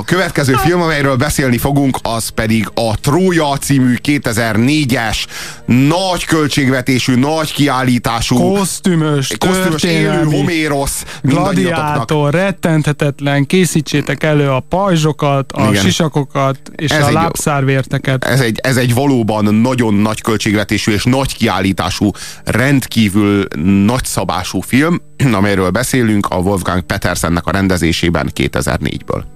A következő film, amelyről beszélni fogunk, az pedig a Trója című 2004-es nagy költségvetésű, nagy kiállítású kosztümös, kosztümös élő Homérosz gladiátor, rettenthetetlen, készítsétek elő a pajzsokat, a Igen. sisakokat és ez a egy, lábszárvérteket. Ez egy, ez egy valóban nagyon nagy költségvetésű és nagy kiállítású, rendkívül nagyszabású film, amelyről beszélünk a Wolfgang Petersennek a rendezésében 2004-ből.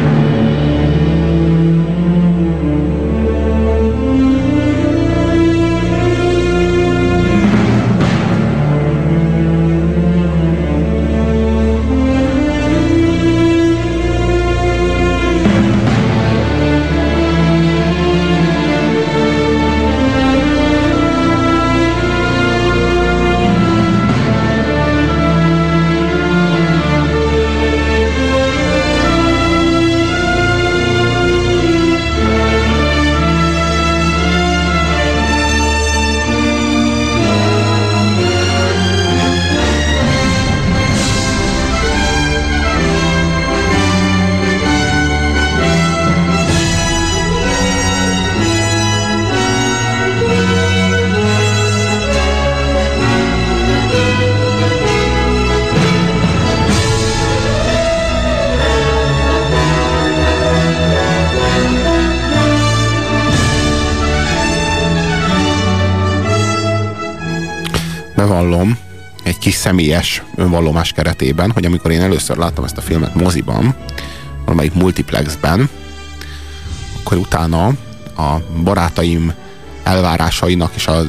bevallom egy kis személyes önvallomás keretében, hogy amikor én először láttam ezt a filmet moziban, valamelyik multiplexben, akkor utána a barátaim elvárásainak, és a,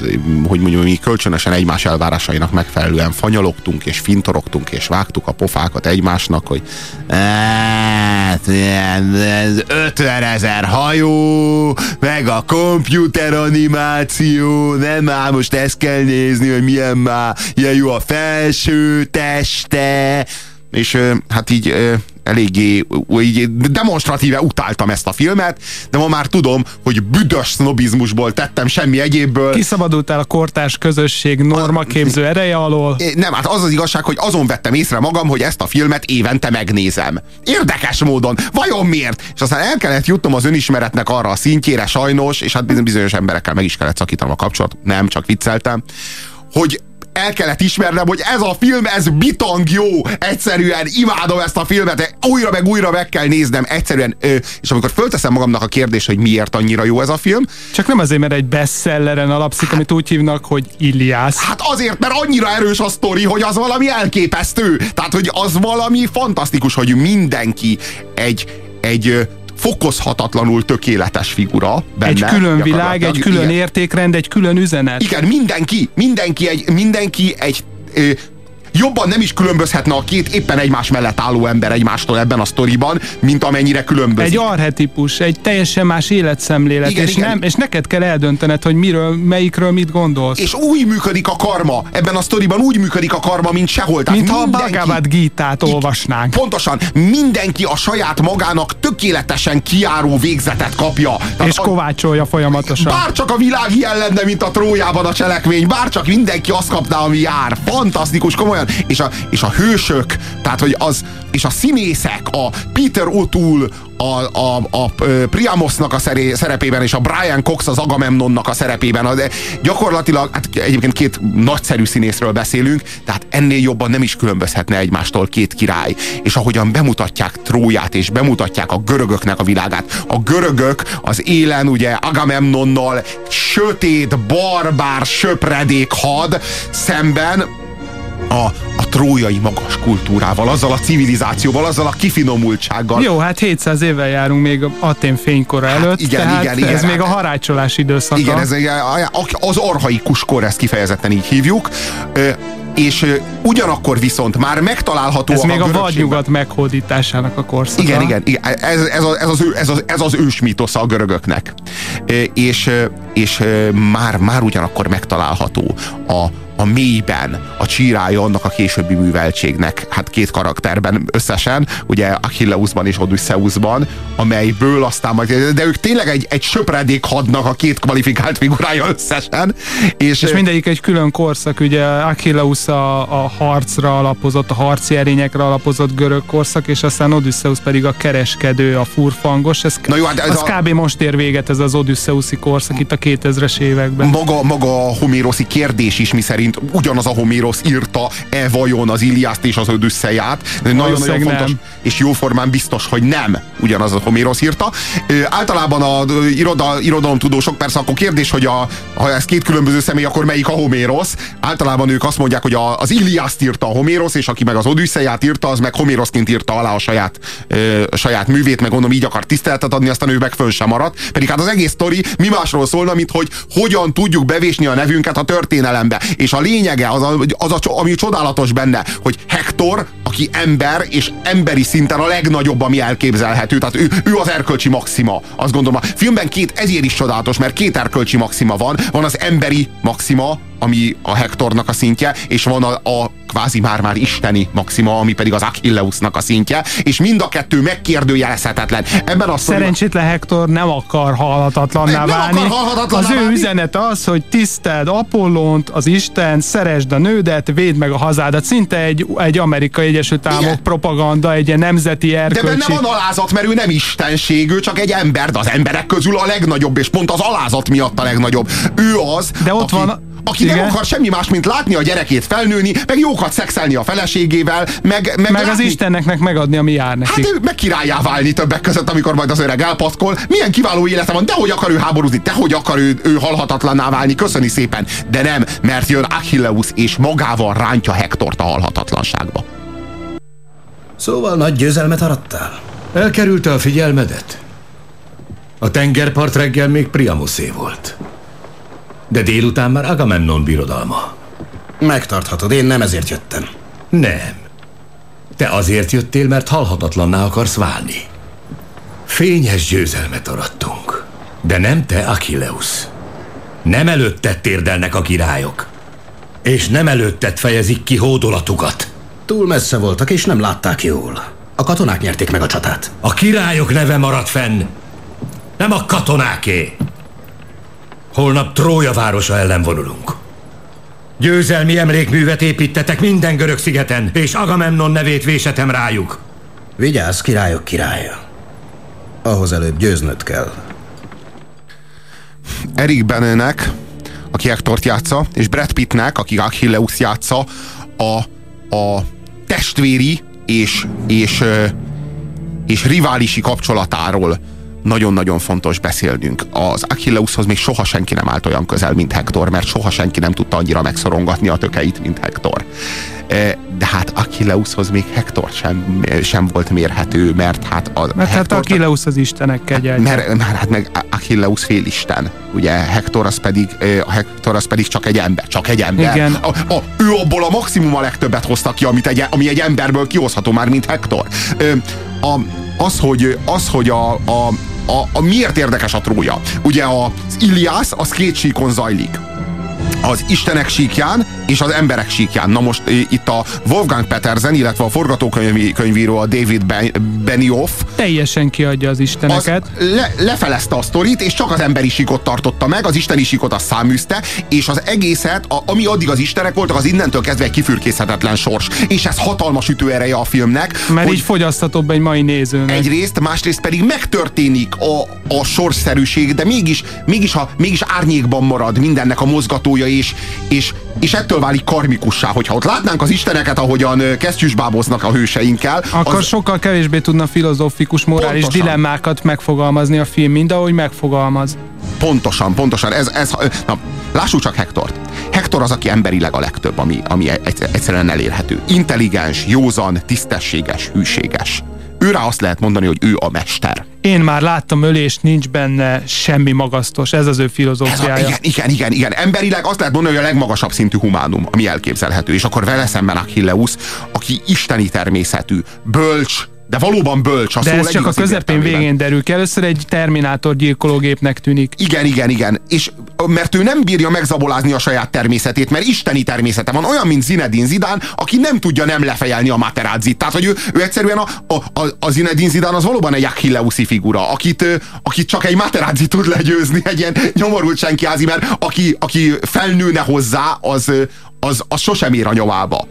hogy mondjam, mi kölcsönösen egymás elvárásainak megfelelően fanyalogtunk, és fintorogtunk, és vágtuk a pofákat egymásnak, hogy hát, ez 50 ezer hajó, meg a komputer animáció, nem már most ezt kell nézni, hogy milyen már ilyen jó a felső teste, és hát így eléggé így demonstratíve utáltam ezt a filmet, de ma már tudom, hogy büdös sznobizmusból tettem semmi egyébből. Kiszabadultál a kortárs közösség normaképző ereje alól? Nem, hát az az igazság, hogy azon vettem észre magam, hogy ezt a filmet évente megnézem. Érdekes módon. Vajon miért? És aztán el kellett jutnom az önismeretnek arra a szintjére sajnos, és hát bizonyos emberekkel meg is kellett szakítanom a kapcsolat. Nem, csak vicceltem. Hogy el kellett ismernem, hogy ez a film, ez bitang jó. Egyszerűen imádom ezt a filmet, újra meg újra meg kell néznem. Egyszerűen, és amikor fölteszem magamnak a kérdést, hogy miért annyira jó ez a film. Csak nem azért, mert egy bestselleren alapszik, hát, amit úgy hívnak, hogy Iliász. Hát azért, mert annyira erős a sztori, hogy az valami elképesztő. Tehát, hogy az valami fantasztikus, hogy mindenki egy, egy fokozhatatlanul tökéletes figura benne. Egy külön világ, egy külön igen. értékrend, egy külön üzenet. Igen, mindenki, mindenki egy, mindenki egy jobban nem is különbözhetne a két éppen egymás mellett álló ember egymástól ebben a sztoriban, mint amennyire különbözik. Egy arhetipus, egy teljesen más életszemlélet, igen, és, igen. Nem, és neked kell eldöntened, hogy miről, melyikről mit gondolsz. És úgy működik a karma, ebben a sztoriban úgy működik a karma, mint sehol. Tehát mint ha a Bhagavad Gita-t olvasnánk. Pontosan, mindenki a saját magának tökéletesen kiáró végzetet kapja. Tehát és kovácsolja folyamatosan. Bár csak a világ ilyen lenne, mint a trójában a cselekmény, bár csak mindenki azt kapná, ami jár. Fantasztikus, komolyan olyan, és a, és a hősök, tehát hogy az, és a színészek, a Peter O'Toole, a, a, a Priamosnak a szerepében, és a Brian Cox az Agamemnonnak a szerepében. De gyakorlatilag, hát egyébként két nagyszerű színészről beszélünk, tehát ennél jobban nem is különbözhetne egymástól két király. És ahogyan bemutatják Tróját, és bemutatják a görögöknek a világát. A görögök az élen ugye Agamemnonnal sötét, barbár, söpredék had szemben a, a trójai magas kultúrával, azzal a civilizációval, azzal a kifinomultsággal. Jó, hát 700 évvel járunk még Atén fénykora hát előtt, igen, tehát igen, igen, ez igen, még a harácsolás időszaka. Igen, ez az arhaikus kor, ezt kifejezetten így hívjuk és ugyanakkor viszont már megtalálható ez a még a vadnyugat meghódításának a korszaka. Igen, igen, igen. Ez, ez, ez, az, ez, az, ez az ős mitosza a görögöknek. És, és már, már ugyanakkor megtalálható a, a mélyben a csírája annak a későbbi műveltségnek. Hát két karakterben összesen, ugye Achilleusban és Odysseusban, amelyből aztán majd, de ők tényleg egy, egy söpredék hadnak a két kvalifikált figurája összesen. És, és mindegyik egy külön korszak, ugye Achilleus a, a harcra alapozott, a harci erényekre alapozott görög korszak, és aztán Odysseus pedig a kereskedő, a furfangos. Ez, Na jó, hát ez az a... kb. most ér véget ez az Odysseuszi korszak itt a 2000-es években. Maga, maga a homéroszi kérdés is, mi szerint ugyanaz a Homérosz írta e vajon az Iliászt és az Odüsszeját. Nagyon-nagyon fontos, nem. és jóformán biztos, hogy nem ugyanaz a Homérosz írta. Ö, általában a iroda, irodalomtudósok persze akkor kérdés, hogy a, ha ez két különböző személy, akkor melyik a Homérosz? Általában ők azt mondják, hogy a, az Iliászt írta a Homérosz, és aki meg az Odüsszeját írta, az meg Homéroszként írta alá a saját, ö, a saját művét, meg gondolom így akar tiszteletet adni, aztán ő meg föl sem maradt. Pedig hát az egész sztori mi másról szólna, mint hogy hogyan tudjuk bevésni a nevünket a történelembe. És a lényege, az, a, az a, ami csodálatos benne, hogy Hector, aki ember, és emberi szinten a legnagyobb, ami elképzelhető. Tehát ő, ő az erkölcsi maxima. Azt gondolom, a filmben két, ezért is csodálatos, mert két erkölcsi maxima van. Van az emberi maxima, ami a Hectornak a szintje, és van a, a kvázi már-már isteni maxima, ami pedig az Achilleusnak a szintje, és mind a kettő megkérdőjelezhetetlen. Ebben a Szerencsétlen Hector nem akar halhatatlanná válni. Akar halhatatlanná az ő válni. üzenet az, hogy tiszteld Apollont, az Isten, szeresd a nődet, védd meg a hazádat. Szinte egy, egy amerikai Egyesült Államok Igen. propaganda, egy ilyen nemzeti erkölcsi. De benne van alázat, mert ő nem istenség, ő csak egy ember, de az emberek közül a legnagyobb, és pont az alázat miatt a legnagyobb. Ő az, De ott aki... van aki Igen. nem akar semmi más, mint látni a gyerekét felnőni, meg jókat szexelni a feleségével, meg, meg, meg az Istennek megadni, ami jár neki. Hát ő meg királyá válni többek között, amikor majd az öreg elpatkol. Milyen kiváló élete van, de hogy akar ő háborúzni, de hogy akar ő, ő halhatatlanná válni, köszöni szépen. De nem, mert jön Achilleus és magával rántja Hektort a halhatatlanságba. Szóval nagy győzelmet arattál? Elkerülte a figyelmedet? A tengerpart reggel még Priamuszé volt. De délután már Agamemnon birodalma. Megtarthatod, én nem ezért jöttem. Nem. Te azért jöttél, mert halhatatlanná akarsz válni. Fényes győzelmet arattunk. De nem te, Achilleus. Nem előtted térdelnek a királyok. És nem előtted fejezik ki hódolatukat. Túl messze voltak, és nem látták jól. A katonák nyerték meg a csatát. A királyok neve maradt fenn. Nem a katonáké. Holnap Trója városa ellen vonulunk. Győzelmi emlékművet építetek minden görög szigeten, és Agamemnon nevét vésetem rájuk. Vigyázz, királyok királya. Ahhoz előbb győznöd kell. Erik Benőnek, aki Hektort játsza, és Brad Pittnek, aki Achilleus játsza, a, a testvéri és, és, és riválisi kapcsolatáról nagyon-nagyon fontos beszélnünk. Az Achilleushoz még soha senki nem állt olyan közel, mint Hector, mert soha senki nem tudta annyira megszorongatni a tökeit, mint Hector. E, de hát Achilleushoz még Hector sem, sem volt mérhető, mert hát a mert Hector, hát Achilleus az istenek kegyelme. Mert, mert hát meg Achilleus félisten. Ugye Hector az pedig, a Hector az pedig csak egy ember, csak egy ember. Igen. A, a, ő abból a maximum a legtöbbet hozta ki, amit egy, ami egy emberből kihozható már, mint Hector. A, az, hogy, az, hogy a, a a, a miért érdekes a trója? Ugye az Iliász az két síkon zajlik az istenek síkján és az emberek síkján. Na most itt a Wolfgang Petersen, illetve a forgatókönyvíró a David Benioff teljesen kiadja az isteneket. Az le, lefelezte a sztorit, és csak az emberi síkot tartotta meg, az isteni síkot azt száműzte, és az egészet, a, ami addig az istenek voltak, az innentől kezdve egy kifürkészhetetlen sors. És ez hatalmas ütőereje a filmnek. Mert hogy így fogyasztatóbb egy mai nézőnek. Egyrészt, másrészt pedig megtörténik a, a sorszerűség, de mégis, mégis, a, mégis árnyékban marad mindennek a mozgatója, és, és, és ettől válik karmikussá, hogyha ott látnánk az isteneket, ahogyan kesztyűsbáboznak a hőseinkkel. Akkor az... sokkal kevésbé tudna filozófikus, morális pontosan. dilemmákat megfogalmazni a film, mint ahogy megfogalmaz. Pontosan, pontosan. Ez, ez, na, lássuk csak Hektort. Hektor az, aki emberileg a legtöbb, ami, ami egyszerűen elérhető. Intelligens, józan, tisztességes, hűséges őre azt lehet mondani, hogy ő a mester. Én már láttam ölést, nincs benne semmi magasztos, ez az ő filozófiája. Ez a, igen, igen, igen, igen. Emberileg azt lehet mondani, hogy a legmagasabb szintű humánum, ami elképzelhető. És akkor vele szemben Achilleus, aki isteni természetű, bölcs, de valóban bölcs. A de ez csak a közepén végén derül ki. Először egy Terminátor gyilkológépnek tűnik. Igen, igen, igen. És mert ő nem bírja megzabolázni a saját természetét, mert isteni természete van. Olyan, mint Zinedine Zidán, aki nem tudja nem lefejelni a Materazzi. Tehát, hogy ő, ő egyszerűen a, a, a, a Zinedine Zidán az valóban egy Achilleuszi figura, akit, akit csak egy Materazzi tud legyőzni, egy ilyen nyomorult senkiázi, mert aki, aki felnőne hozzá, az, az, az sosem ér a nyomába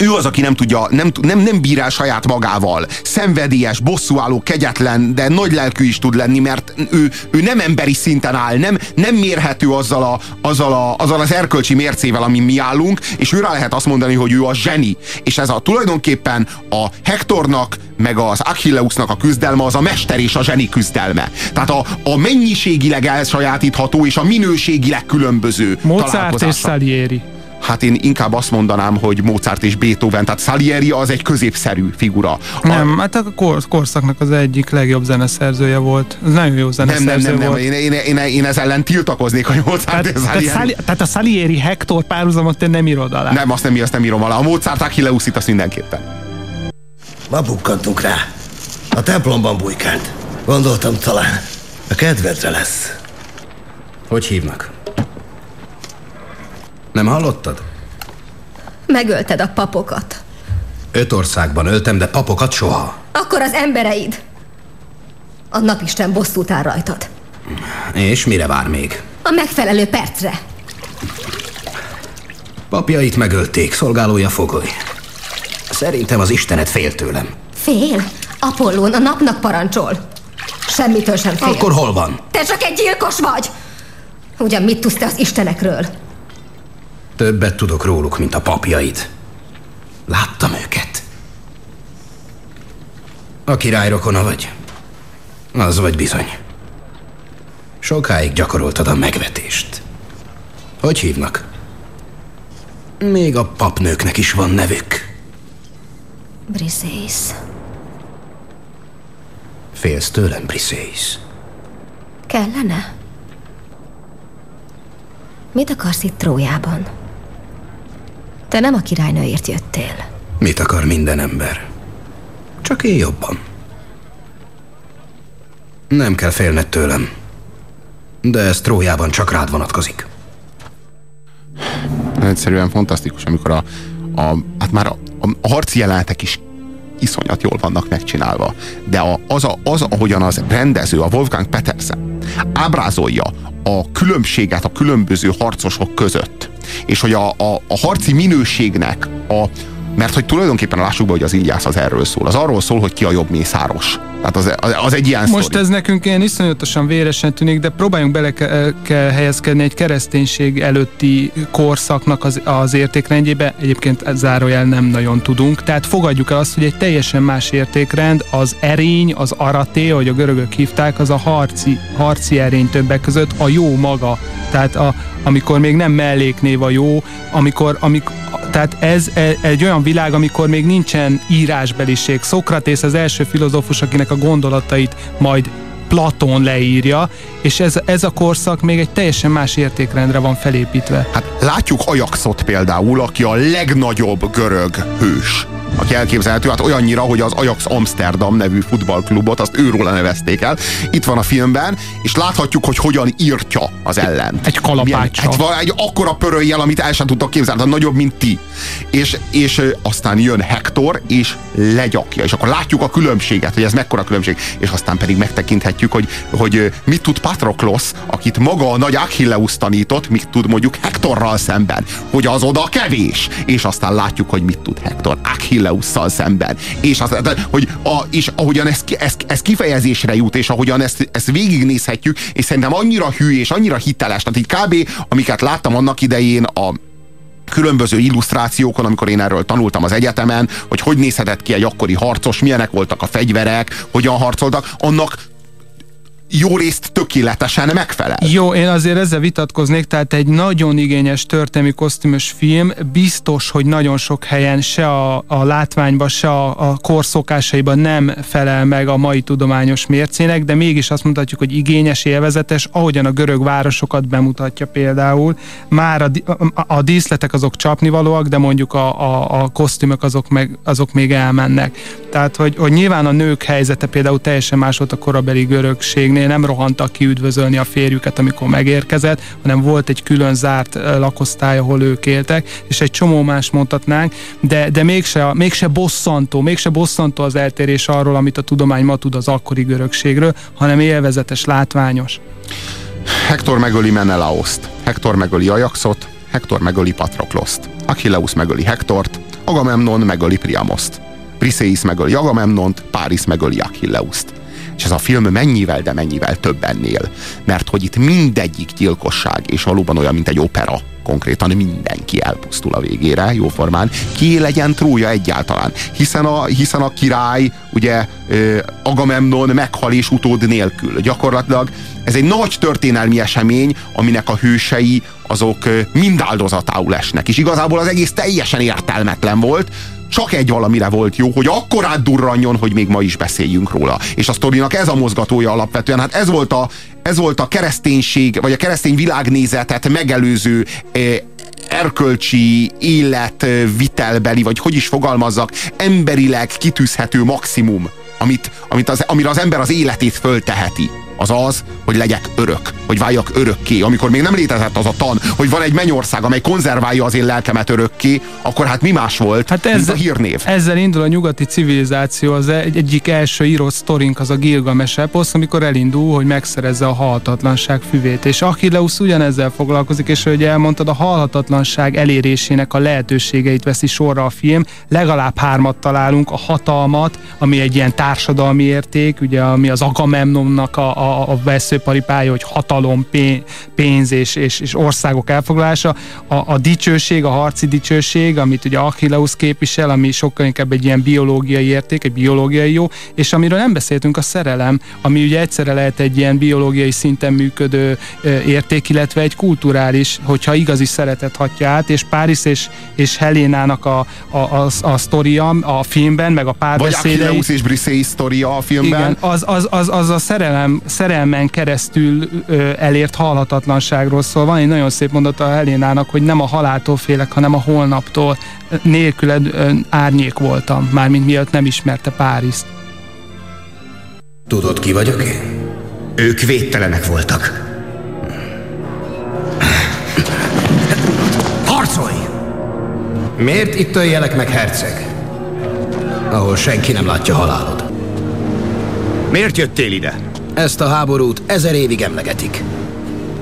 ő az, aki nem tudja, nem, nem, nem bír el saját magával. Szenvedélyes, bosszúálló, kegyetlen, de nagy lelkű is tud lenni, mert ő, ő nem emberi szinten áll, nem, nem mérhető azzal, a, azzal, a, azzal az erkölcsi mércével, amin mi állunk, és őre lehet azt mondani, hogy ő a zseni. És ez a tulajdonképpen a Hektornak, meg az Achilleusnak a küzdelme az a mester és a zseni küzdelme. Tehát a, a mennyiségileg elsajátítható és a minőségileg különböző Mozart és Salieri. Hát én inkább azt mondanám, hogy Mozart és Beethoven, tehát Salieri az egy középszerű figura. A... Nem, hát a kor, korszaknak az egyik legjobb zeneszerzője volt. Ez nagyon jó zeneszerző nem, nem, nem, volt. Nem, én, én, én, én ez ellen tiltakoznék, hogy Mozart tehát, és Salieri. Tehát, a Salieri Hector párhuzamot te nem írod alá. Nem, azt nem, azt nem írom alá. A Mozart Achilleus itt azt mindenképpen. Ma bukkantunk rá. A templomban bujkánt. Gondoltam talán a kedvedre lesz. Hogy hívnak? Nem hallottad? Megölted a papokat. Öt országban öltem, de papokat soha. Akkor az embereid. A napisten bosszút áll rajtad. És mire vár még? A megfelelő percre. Papjait megölték, szolgálója fogoly. Szerintem az Istenet fél tőlem. Fél? Apollón a napnak parancsol. Semmitől sem fél. Akkor hol van? Te csak egy gyilkos vagy! Ugyan mit tudsz te az istenekről? Többet tudok róluk, mint a papjaid. Láttam őket. A király rokona vagy. Az vagy bizony. Sokáig gyakoroltad a megvetést. Hogy hívnak? Még a papnőknek is van nevük. Briseis. Félsz tőlem, Briseis? Kellene? Mit akarsz itt Trójában? Te nem a királynőért jöttél. Mit akar minden ember? Csak én jobban. Nem kell félned tőlem. De ez Trójában csak rád vonatkozik. Egyszerűen fantasztikus, amikor a, a hát már a, a, a harci jelenetek is iszonyat jól vannak megcsinálva. De a, az, a, az, ahogyan az rendező, a Wolfgang Petersen ábrázolja a különbséget a különböző harcosok között, és hogy a, a, a harci minőségnek a, mert hogy tulajdonképpen lássuk be, hogy az Iliász az erről szól. Az arról szól, hogy ki a jobb mészáros. Tehát az, az egy ilyen Most sztori. ez nekünk ilyen iszonyatosan véresen tűnik, de próbáljunk bele ke- kell helyezkedni egy kereszténység előtti korszaknak az, az értékrendjébe. Egyébként zárójel nem nagyon tudunk. Tehát fogadjuk el azt, hogy egy teljesen más értékrend, az erény, az araté, ahogy a görögök hívták, az a harci, harci erény többek között, a jó maga. Tehát a, amikor még nem melléknév a jó, amikor, amikor tehát ez e, egy olyan világ, amikor még nincsen írásbeliség. Szokratész az első filozófus, akinek a gondolatait majd Platón leírja, és ez, ez a korszak még egy teljesen más értékrendre van felépítve. Hát látjuk Ajaxot például, aki a legnagyobb görög hős aki elképzelhető, hát olyannyira, hogy az Ajax Amsterdam nevű futballklubot, azt őróla nevezték el. Itt van a filmben, és láthatjuk, hogy hogyan írtja az ellen. Egy kalapáccsal. Egy, egy akkora pöröljel, amit el sem tudtak képzelni, nagyobb, mint ti. És, és aztán jön Hector, és legyakja, és akkor látjuk a különbséget, hogy ez mekkora különbség, és aztán pedig megtekinthetjük, hogy, hogy mit tud Patroklos, akit maga a nagy Achilleus tanított, mit tud mondjuk Hectorral szemben, hogy az oda kevés, és aztán látjuk, hogy mit tud Hector. Achilles Achilleusszal szemben. És, az, hogy a, és ahogyan ez, ez, ez kifejezésre jut, és ahogyan ezt, ezt végignézhetjük, és szerintem annyira hű és annyira hiteles, tehát itt kb. amiket láttam annak idején a különböző illusztrációkon, amikor én erről tanultam az egyetemen, hogy hogy nézhetett ki egy akkori harcos, milyenek voltak a fegyverek, hogyan harcoltak, annak jó részt tökéletesen megfelel. Jó, én azért ezzel vitatkoznék, tehát egy nagyon igényes történelmi kosztümös film, biztos, hogy nagyon sok helyen se a, a látványban, se a, a korszokásaiban nem felel meg a mai tudományos mércének, de mégis azt mutatjuk, hogy igényes, élvezetes, ahogyan a görög városokat bemutatja például. Már a, a, a díszletek azok csapnivalóak, de mondjuk a, a, a kosztümök azok, meg, azok még elmennek. Tehát, hogy, hogy nyilván a nők helyzete például teljesen más volt a korabeli görögségnél, cégnél nem rohantak ki üdvözölni a férjüket, amikor megérkezett, hanem volt egy külön zárt lakosztály, ahol ők éltek, és egy csomó más mondhatnánk, de, de mégse, mégse bosszantó, mégse bosszantó az eltérés arról, amit a tudomány ma tud az akkori görögségről, hanem élvezetes, látványos. Hektor megöli Menelaoszt, Hektor megöli Ajaxot, Hektor megöli Patrokloszt, Achilleus megöli Hektort, Agamemnon megöli Priamoszt, Briseis megöli Agamemnont, Páris megöli Achilleuszt. És ez a film mennyivel, de mennyivel több ennél. Mert hogy itt mindegyik gyilkosság, és valóban olyan, mint egy opera, konkrétan mindenki elpusztul a végére, jóformán. Ki legyen trója egyáltalán? Hiszen a, hiszen a király, ugye Agamemnon meghal és utód nélkül. Gyakorlatilag ez egy nagy történelmi esemény, aminek a hősei azok mind áldozatául esnek. És igazából az egész teljesen értelmetlen volt, csak egy valamire volt jó, hogy akkor átdurranjon, hogy még ma is beszéljünk róla. És a sztorinak ez a mozgatója alapvetően. Hát ez volt a, ez volt a kereszténység, vagy a keresztény világnézetet megelőző eh, erkölcsi életvitelbeli, vagy hogy is fogalmazzak, emberileg kitűzhető maximum, amit, amit az, amire az ember az életét fölteheti az az, hogy legyek örök, hogy váljak örökké. Amikor még nem létezett az a tan, hogy van egy mennyország, amely konzerválja az én lelkemet örökké, akkor hát mi más volt, hát ez, mint a hírnév. Ezzel indul a nyugati civilizáció, az egy, egyik első írott sztorink az a Gilgames eposz, amikor elindul, hogy megszerezze a halhatatlanság füvét. És Achilleus ugyanezzel foglalkozik, és hogy elmondtad, a halhatatlanság elérésének a lehetőségeit veszi sorra a film. Legalább hármat találunk, a hatalmat, ami egy ilyen társadalmi érték, ugye ami az Agamemnonnak a, a a, a veszőparipája, hogy hatalom, pénz és, és, és országok elfoglalása, a, a dicsőség, a harci dicsőség, amit ugye Achilleus képvisel, ami sokkal inkább egy ilyen biológiai érték, egy biológiai jó, és amiről nem beszéltünk, a szerelem, ami ugye egyszerre lehet egy ilyen biológiai szinten működő érték, illetve egy kulturális, hogyha igazi szeretet hatja át, és Párizs és, és Helénának a, a, a, a sztoria a filmben, meg a párbeszédei. Vagy Achilleus és Briseis sztoria a filmben. Igen, az, az, az, az a szerelem, szerelmen keresztül ö, elért halhatatlanságról szól. Van egy nagyon szép mondata Helénának, hogy nem a haláltól félek, hanem a holnaptól. Nélküled ö, árnyék voltam, mármint miatt nem ismerte Párizst. Tudod, ki vagyok én? Ők védtelenek voltak. Harcolj! Miért itt öljelek meg, herceg? Ahol senki nem látja halálod. Miért jöttél ide? Ezt a háborút ezer évig emlegetik.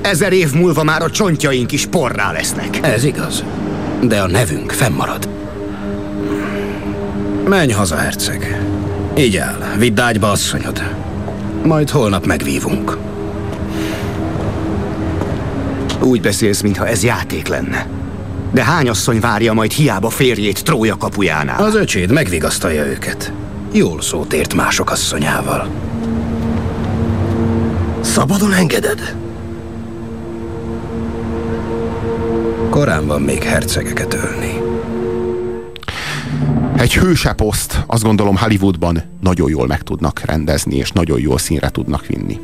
Ezer év múlva már a csontjaink is porrá lesznek. Ez igaz. De a nevünk fennmarad. Menj haza, herceg. Így áll, vidd ágyba asszonyod. Majd holnap megvívunk. Úgy beszélsz, mintha ez játék lenne. De hány asszony várja majd hiába férjét Trója kapujánál? Az öcséd megvigasztalja őket. Jól szót ért mások asszonyával. Szabadon engeded? Korán van még hercegeket ölni. Egy hőseposzt azt gondolom Hollywoodban nagyon jól meg tudnak rendezni, és nagyon jól színre tudnak vinni.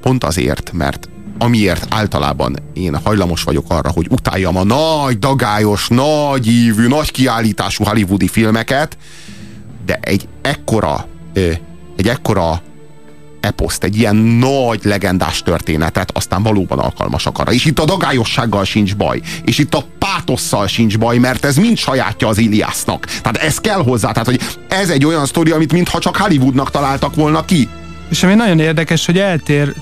Pont azért, mert amiért általában én hajlamos vagyok arra, hogy utáljam a nagy, dagályos, nagy ívű, nagy kiállítású hollywoodi filmeket, de egy ekkora, egy ekkora eposzt, egy ilyen nagy legendás történetet, aztán valóban alkalmasak arra. És itt a dagályossággal sincs baj. És itt a pátosszal sincs baj, mert ez mind sajátja az Iliásznak. Tehát ez kell hozzá. Tehát, hogy ez egy olyan sztori, amit mintha csak Hollywoodnak találtak volna ki. És ami nagyon érdekes, hogy eltér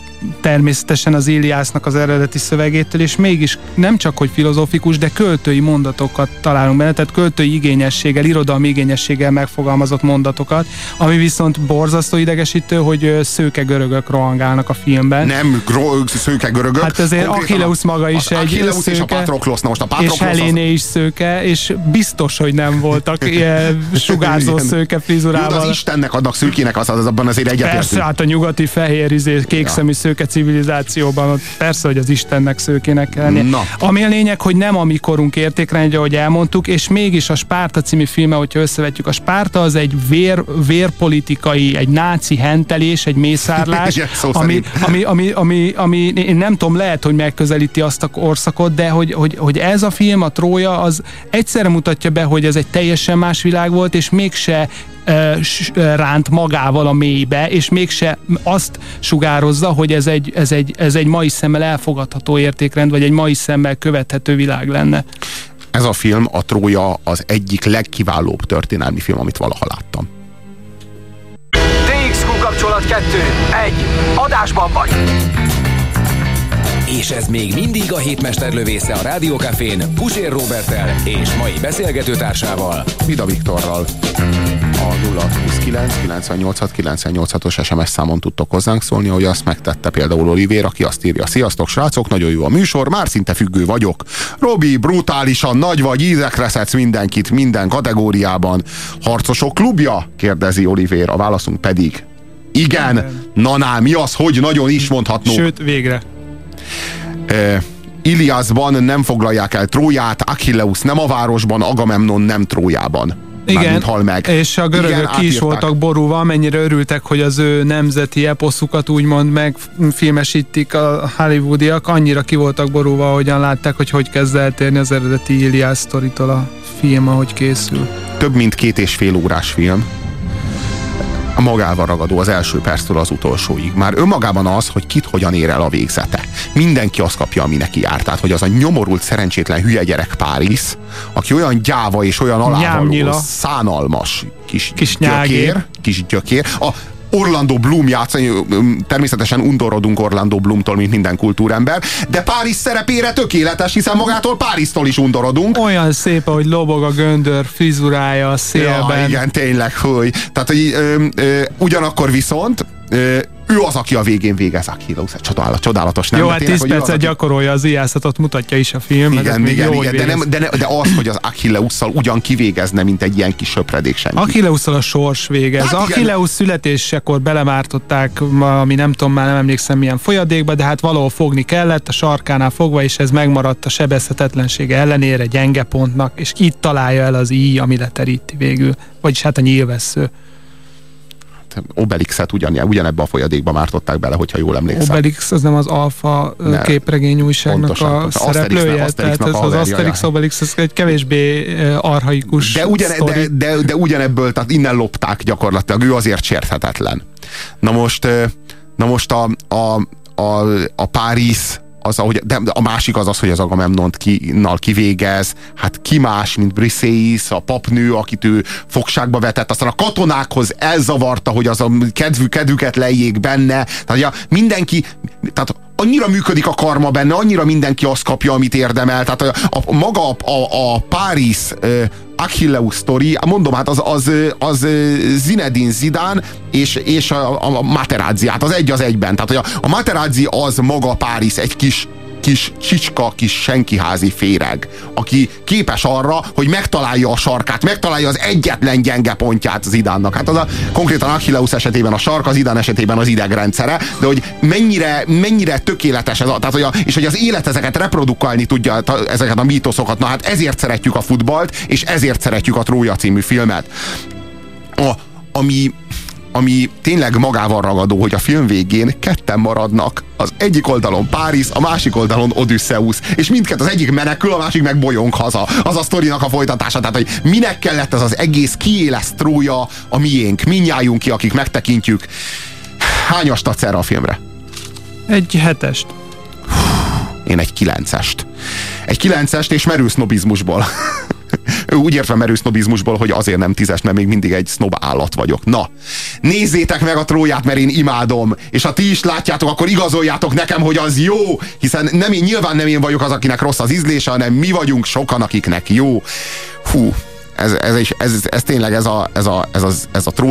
természetesen az Iliásznak az eredeti szövegétől, és mégis nem csak, hogy filozófikus, de költői mondatokat találunk benne, tehát költői igényességgel, irodalmi igényességgel megfogalmazott mondatokat, ami viszont borzasztó idegesítő, hogy szőke görögök rohangálnak a filmben. Nem gro- szőke görögök. Hát azért Achilleus maga is egy Achilleus szőke, és a Patroklos, na most a Patroklos és Heléné az... is szőke, és biztos, hogy nem voltak ilyen sugárzó szőke frizurával. Jó, az Istennek adnak szőkének, az, az abban azért egyetértünk. Persze, hát a nyugati fehér izé, kékszemű szőke civilizációban ott persze, hogy az Istennek szőkének kell lennie. Na. Ami a lényeg, hogy nem a mikorunk értékrendje, ahogy elmondtuk, és mégis a Spárta című filme, hogyha összevetjük, a Spárta az egy vér, vérpolitikai, egy náci hentelés, egy mészárlás, ami, ami, ami, ami, ami, én nem tudom, lehet, hogy megközelíti azt a korszakot, de hogy, hogy, hogy ez a film, a Trója, az egyszerre mutatja be, hogy ez egy teljesen más világ volt, és mégse ránt magával a mélybe, és mégse azt sugározza, hogy ez egy, ez egy, ez egy mai szemmel elfogadható értékrend, vagy egy mai szemmel követhető világ lenne. Ez a film, a Trója az egyik legkiválóbb történelmi film, amit valaha láttam. DXQ kapcsolat 2. 1. Adásban vagy! És ez még mindig a hétmester lövésze a Rádiókafén Pusér Robertel és mai beszélgetőtársával Vida Viktorral. A 029 986 986-os SMS számon tudtok hozzánk szólni, hogy azt megtette például Olivér, aki azt írja. Sziasztok srácok, nagyon jó a műsor, már szinte függő vagyok. Robi, brutálisan nagy vagy, ízekre szedsz mindenkit, minden kategóriában. Harcosok klubja? kérdezi Olivér, a válaszunk pedig igen, na, na, mi az, hogy nagyon is mondhatnó. Sőt, végre. Iliasban nem foglalják el Tróját, Achilleus nem a városban, Agamemnon nem Trójában. Igen, hal meg. és a görögök Igen, ki is voltak borúva, mennyire örültek, hogy az ő nemzeti eposzukat úgymond megfilmesítik a hollywoodiak, annyira ki voltak borúva, ahogyan látták, hogy hogy kezd eltérni az eredeti Ilias sztoritól a film, ahogy készül. Több mint két és fél órás film magával ragadó az első perctől az utolsóig. Már önmagában az, hogy kit hogyan ér el a végzete. Mindenki azt kapja, ami neki jár. Tehát, hogy az a nyomorult, szerencsétlen hülye gyerek Párizs, aki olyan gyáva és olyan alávaló, szánalmas kis, kis gyökér, kis gyökér. A, Orlando Bloom játszani, természetesen undorodunk Orlando Bloomtól, mint minden kultúrember, de Párizs szerepére tökéletes, hiszen magától Párizstól is undorodunk. Olyan szép, hogy lobog a göndör frizurája a szélben. Ja, igen, tényleg, hogy. Tehát, hogy ö, ö, ugyanakkor viszont ö, ő az, aki a végén végez Achilleus. Csodálatos, csodálatos. Nem? Jó, hát 10 percet gyakorolja az ijászatot, mutatja is a film. Igen, igen, igen de, nem, de, ne, de az, hogy az Achilleusszal ugyan kivégezne, mint egy ilyen kis söpredék senki. Achilleusszal a sors végez. Hát Achilleus születésekor belemártották, ami nem tudom, már nem emlékszem milyen folyadékba, de hát valahol fogni kellett, a sarkánál fogva, és ez megmaradt a sebezhetetlensége ellenére gyenge pontnak, és itt találja el az íj, ami leteríti végül. Vagyis hát a nyílvessző. Obelixet ugyan, ugyanebbe a folyadékba mártották bele, hogyha jól emlékszem. Obelix az nem az alfa ne, képregény újságnak pontosan, a szereplője, tehát ez az Asterix Obelix, ez egy kevésbé arhaikus de, ugyan, de, de, de ugyanebből, tehát innen lopták gyakorlatilag, ő azért sérthetetlen. Na most, na most a, a, a, a Párizs az, ahogy, de a másik az az, hogy az Agamemnont ki, kivégez, hát ki más, mint Briseis, a papnő, akit ő fogságba vetett, aztán a katonákhoz elzavarta, hogy az a kedvű, kedvüket lejjék benne, tehát ja, mindenki, tehát annyira működik a karma benne, annyira mindenki azt kapja, amit érdemel. Tehát a, a, maga a, a, a Párizs uh, Achilleus sztori, mondom, hát az, az, az Zinedine Zidán és, és a, a Materazzi, hát az egy az egyben. Tehát hogy a, a Materazzi az maga Párizs, egy kis kis csicska, kis senkiházi féreg, aki képes arra, hogy megtalálja a sarkát, megtalálja az egyetlen gyenge pontját az idánnak. Hát az a konkrétan Achilleus esetében a sark, az idán esetében az idegrendszere, de hogy mennyire, mennyire tökéletes ez a, tehát hogy a, és hogy az élet ezeket reprodukálni tudja, ezeket a mítoszokat, na hát ezért szeretjük a futballt, és ezért szeretjük a Trója című filmet. A, ami ami tényleg magával ragadó, hogy a film végén ketten maradnak. Az egyik oldalon Párizs, a másik oldalon Odysseus, és mindkett az egyik menekül, a másik meg bolyong haza. Az a sztorinak a folytatása, tehát hogy minek kellett ez az egész, kié lesz trója a miénk, minnyájunk ki, akik megtekintjük. Hányast adsz erre a filmre? Egy hetest. Én egy kilencest. Egy kilencest és merő sznobizmusból. Úgy értve merő sznobizmusból, hogy azért nem tízes, mert még mindig egy sznob állat vagyok. Na, nézzétek meg a tróját, mert én imádom, és ha ti is látjátok, akkor igazoljátok nekem, hogy az jó, hiszen nem én, nyilván nem én vagyok az, akinek rossz az ízlése, hanem mi vagyunk sokan, akiknek jó. Hú, ez, ez, ez, ez, ez tényleg ez a, ez a, ez a, ez a